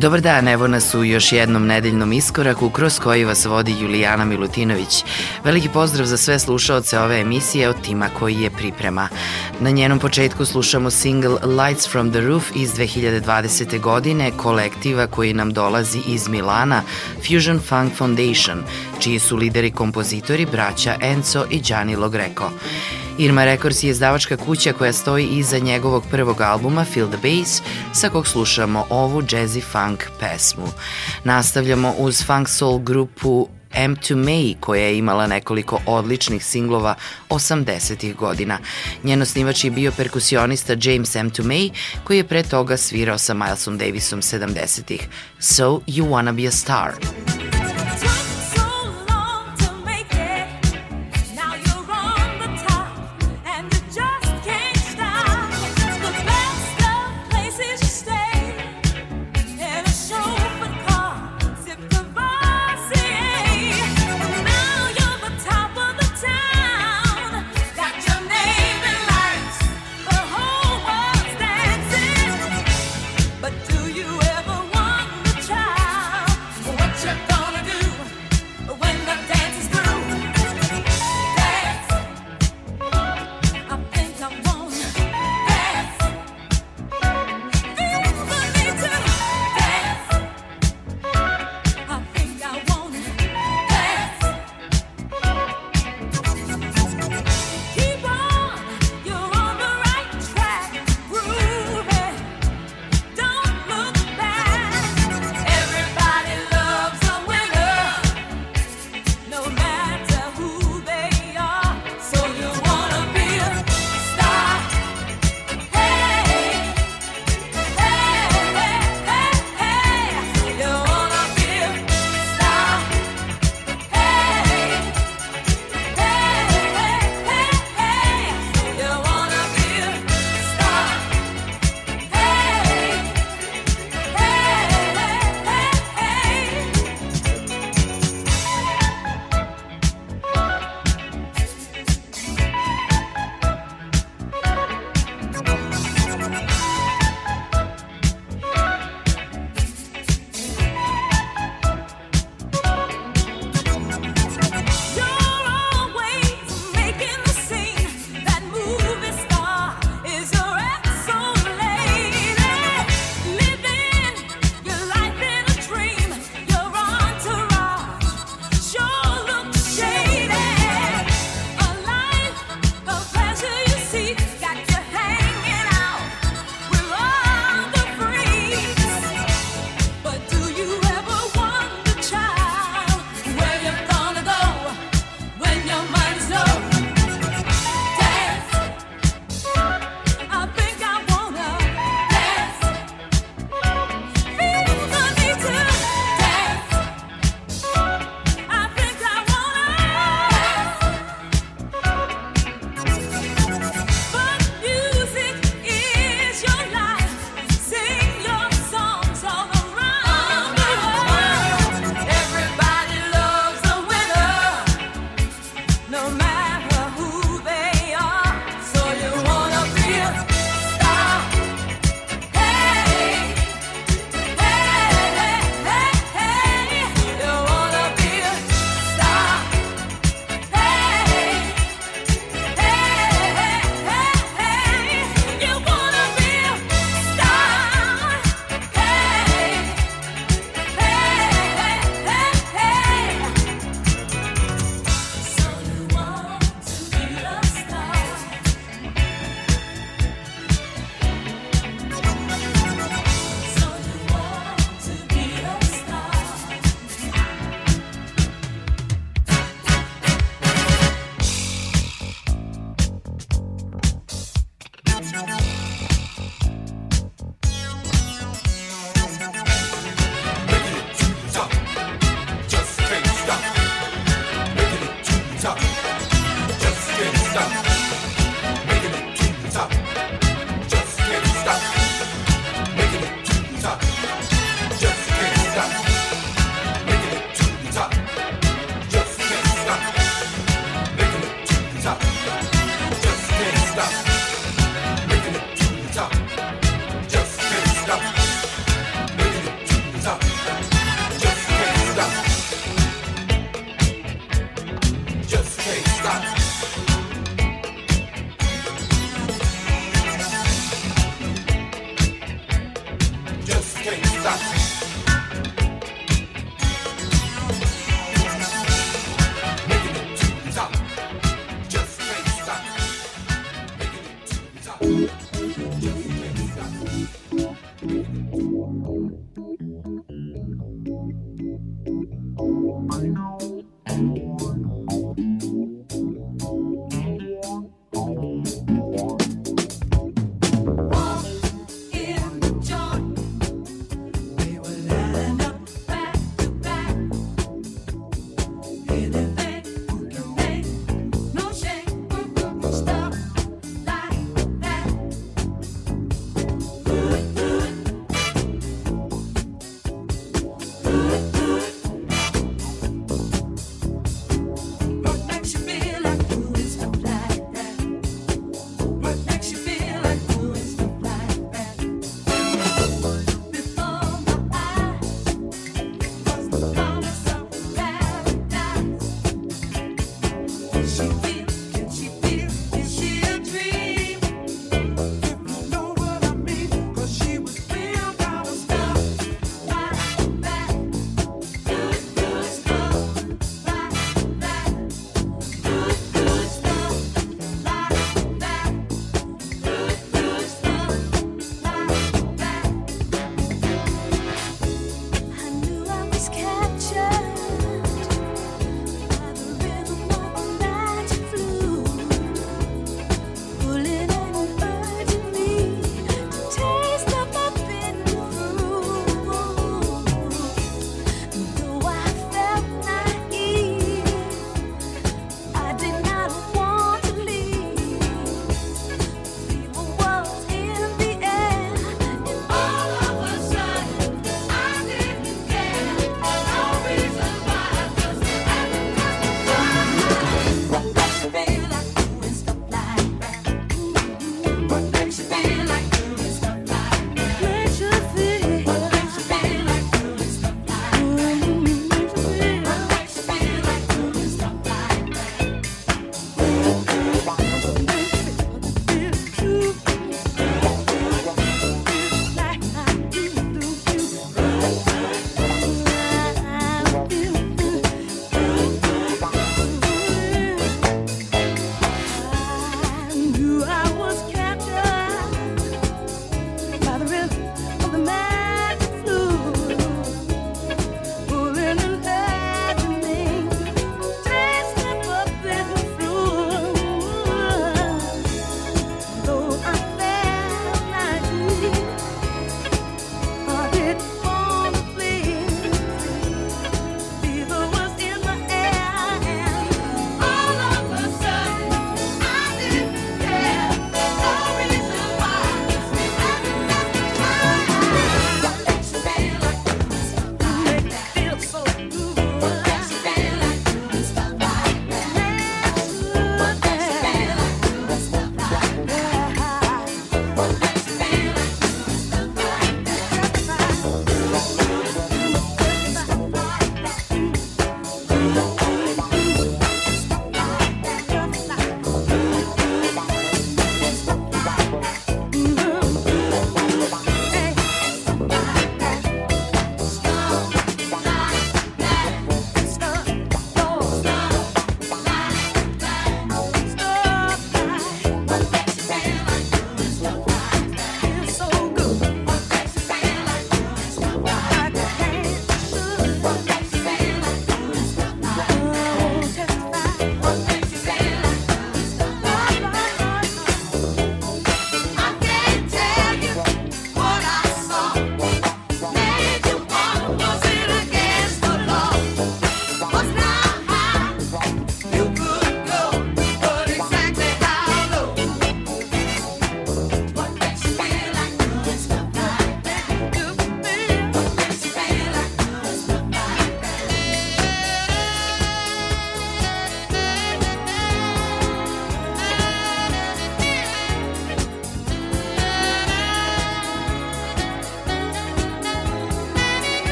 Dobar dan, evo nas u još jednom nedeljnom iskoraku kroz koji vas vodi Julijana Milutinović. Veliki pozdrav za sve slušaoce ove emisije od tima koji je priprema. Na njenom početku slušamo single Lights from the Roof iz 2020. godine kolektiva koji nam dolazi iz Milana Fusion Funk Foundation, čiji su lideri kompozitori braća Enzo i Gianni Logreco. Irma Records je izdavačka kuća koja stoji iza njegovog prvog albuma Feel the Bass, sa kog slušamo ovu jazzy funk pesmu. Nastavljamo uz funk soul grupu M to May koja je imala nekoliko odličnih singlova 80. godina. Njeno snivač je bio perkusionista James M to May koji je pre toga svirao sa Milesom Davisom 70. So You Wanna Be a Star. But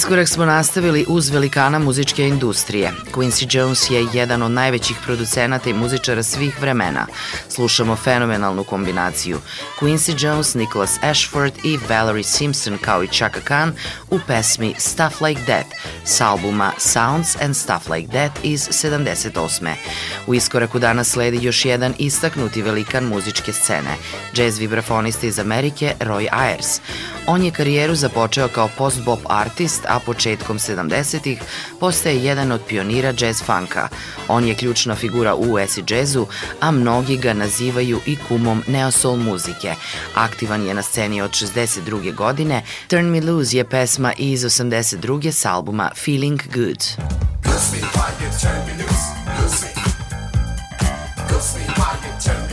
Iskorak smo nastavili uz velikana muzičke industrije. Quincy Jones je jedan od najvećih producenata i muzičara svih vremena. Slušamo fenomenalnu kombinaciju. Quincy Jones, Nicholas Ashford i Valerie Simpson kao i Chaka Khan u pesmi Stuff Like That s albuma Sounds and Stuff Like That iz 78. U iskoraku danas sledi još jedan istaknuti velikan muzičke scene, jazz vibrafonista iz Amerike Roy Ayers. On je karijeru započeo kao post-bop artist, a početkom 70-ih postaje jedan od pionira jazz funka. On je ključna figura u acid jazzu, a mnogi ga nazivaju i kumom neosol muzike. Aktivan je na sceni od 62. godine, Turn Me Loose je pesma iz 82. s albuma Feeling Good. Loose me, why you turn me loose, loose me. Loose me, why you turn me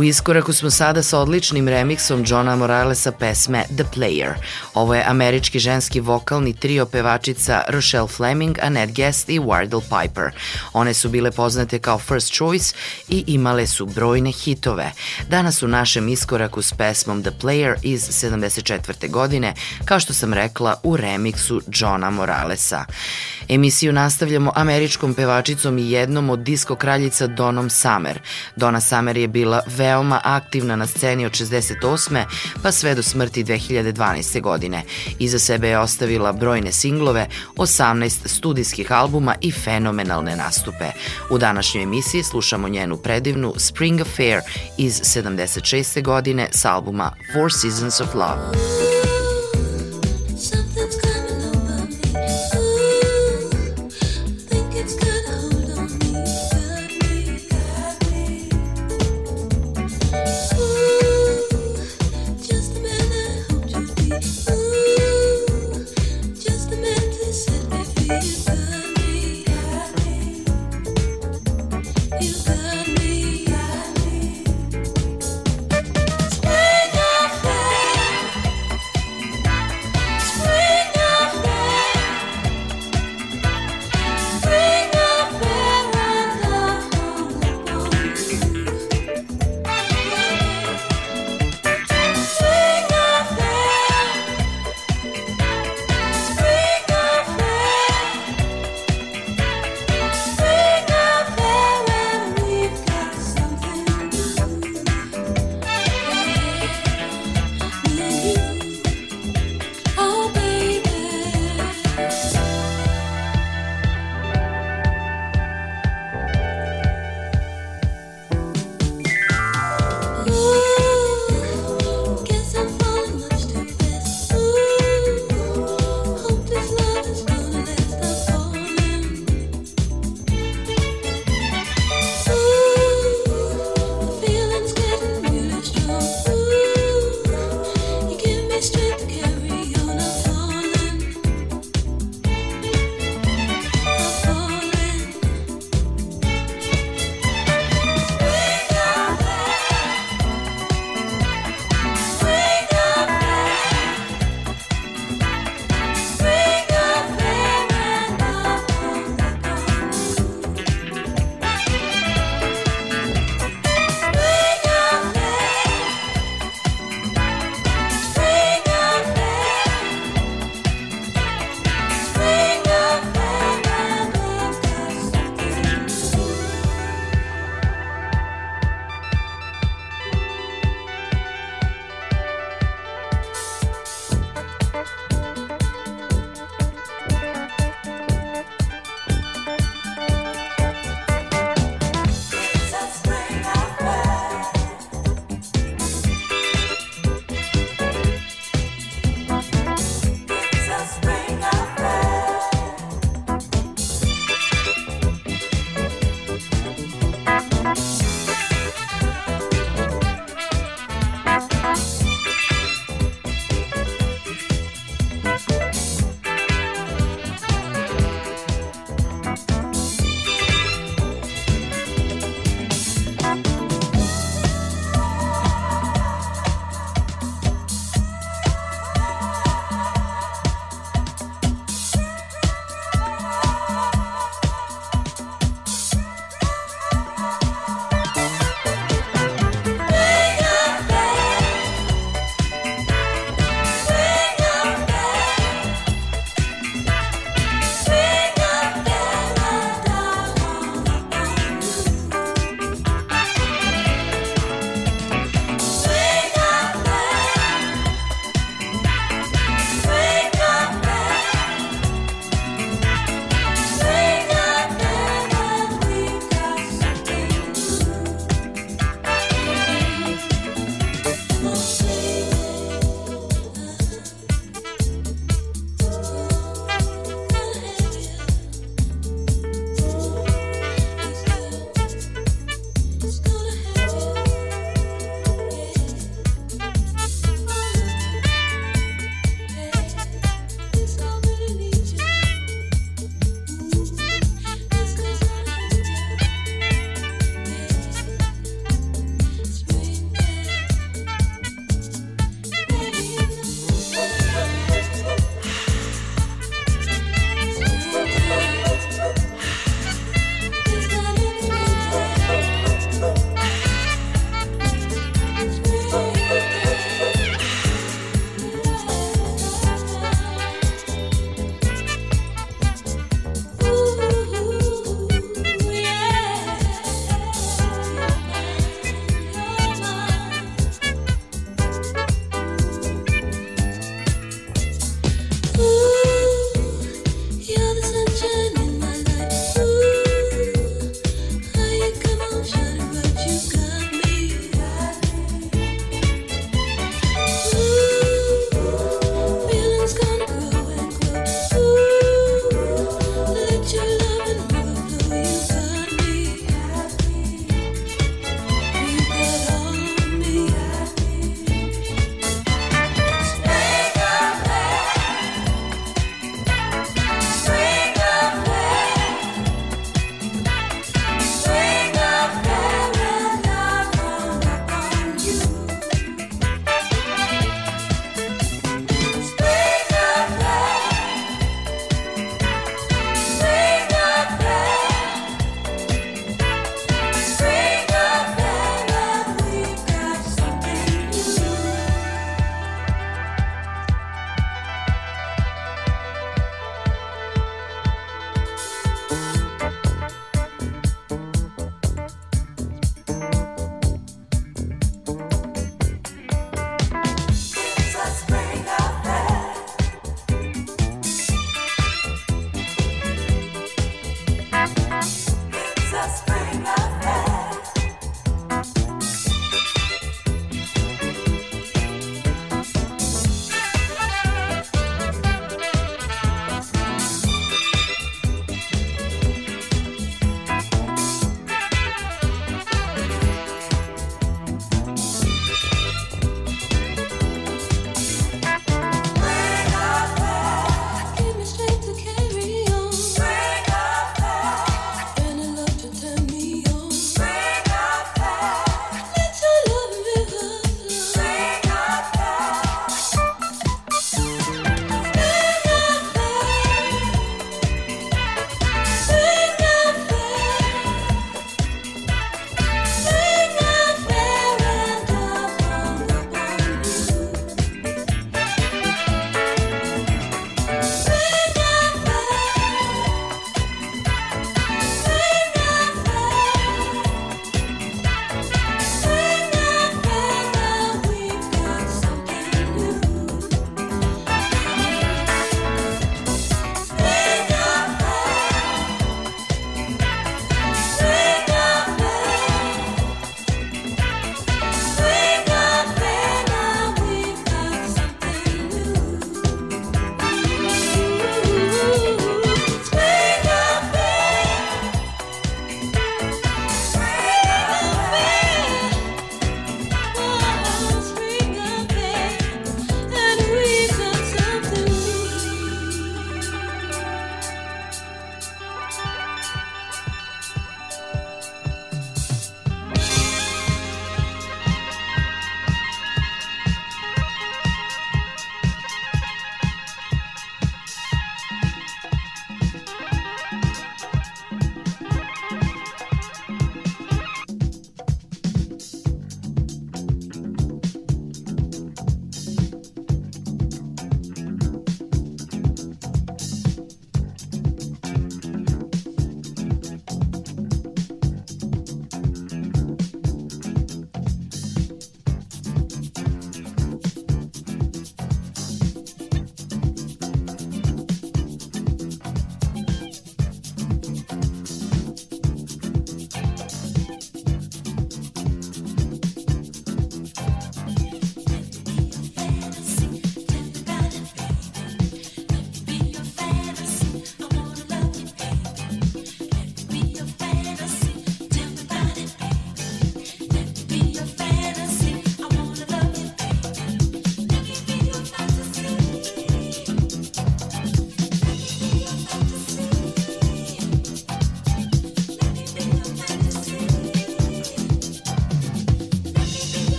U iskoraku smo sada sa odličnim remiksom Johna Moralesa pesme The Player. Ovo je američki ženski vokalni trio pevačica Rochelle Fleming, Annette Guest i Wardell Piper. One su bile poznate kao First Choice i imale su brojne hitove. Danas u našem iskoraku s pesmom The Player iz 74. godine, kao što sam rekla, u remiksu Johna Moralesa. Emisiju nastavljamo američkom pevačicom i jednom od disko kraljica Donom Summer. Donna Summer je bila veoma aktivna na sceni od 68. pa sve do smrti 2012. godine. Iza sebe je ostavila brojne singlove, 18 studijskih albuma i fenomenalne nastupe. U današnjoj emisiji slušamo njenu predivnu Spring Affair iz 76. godine s albuma Four Seasons of Love.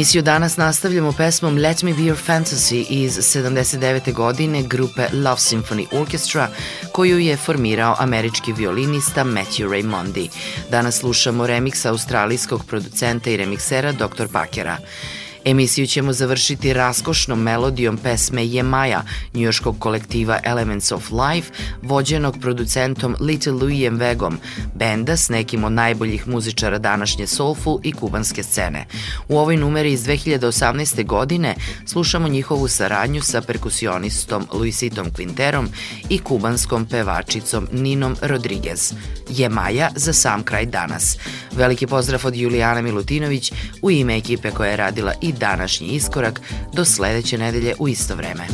Emisiju danas nastavljamo pesmom Let Me Be Your Fantasy iz 79. godine grupe Love Symphony Orchestra koju je formirao američki violinista Matthew Raimondi. Danas slušamo remix australijskog producenta i remiksera Dr. Pakera. Emisiju ćemo završiti raskošnom melodijom pesme Jemaja, njujoškog kolektiva Elements of Life, vođenog producentom Little Louisem Vegom, benda s nekim od najboljih muzičara današnje soulful i kubanske scene. U ovoj numeri iz 2018. godine slušamo njihovu saradnju sa perkusionistom Luisitom Quinterom i kubanskom pevačicom Ninom Rodriguez. Jemaja za sam kraj danas. Veliki pozdrav od Julijana Milutinović u ime ekipe koja je radila današnji iskorak do sledeće nedelje u isto vreme.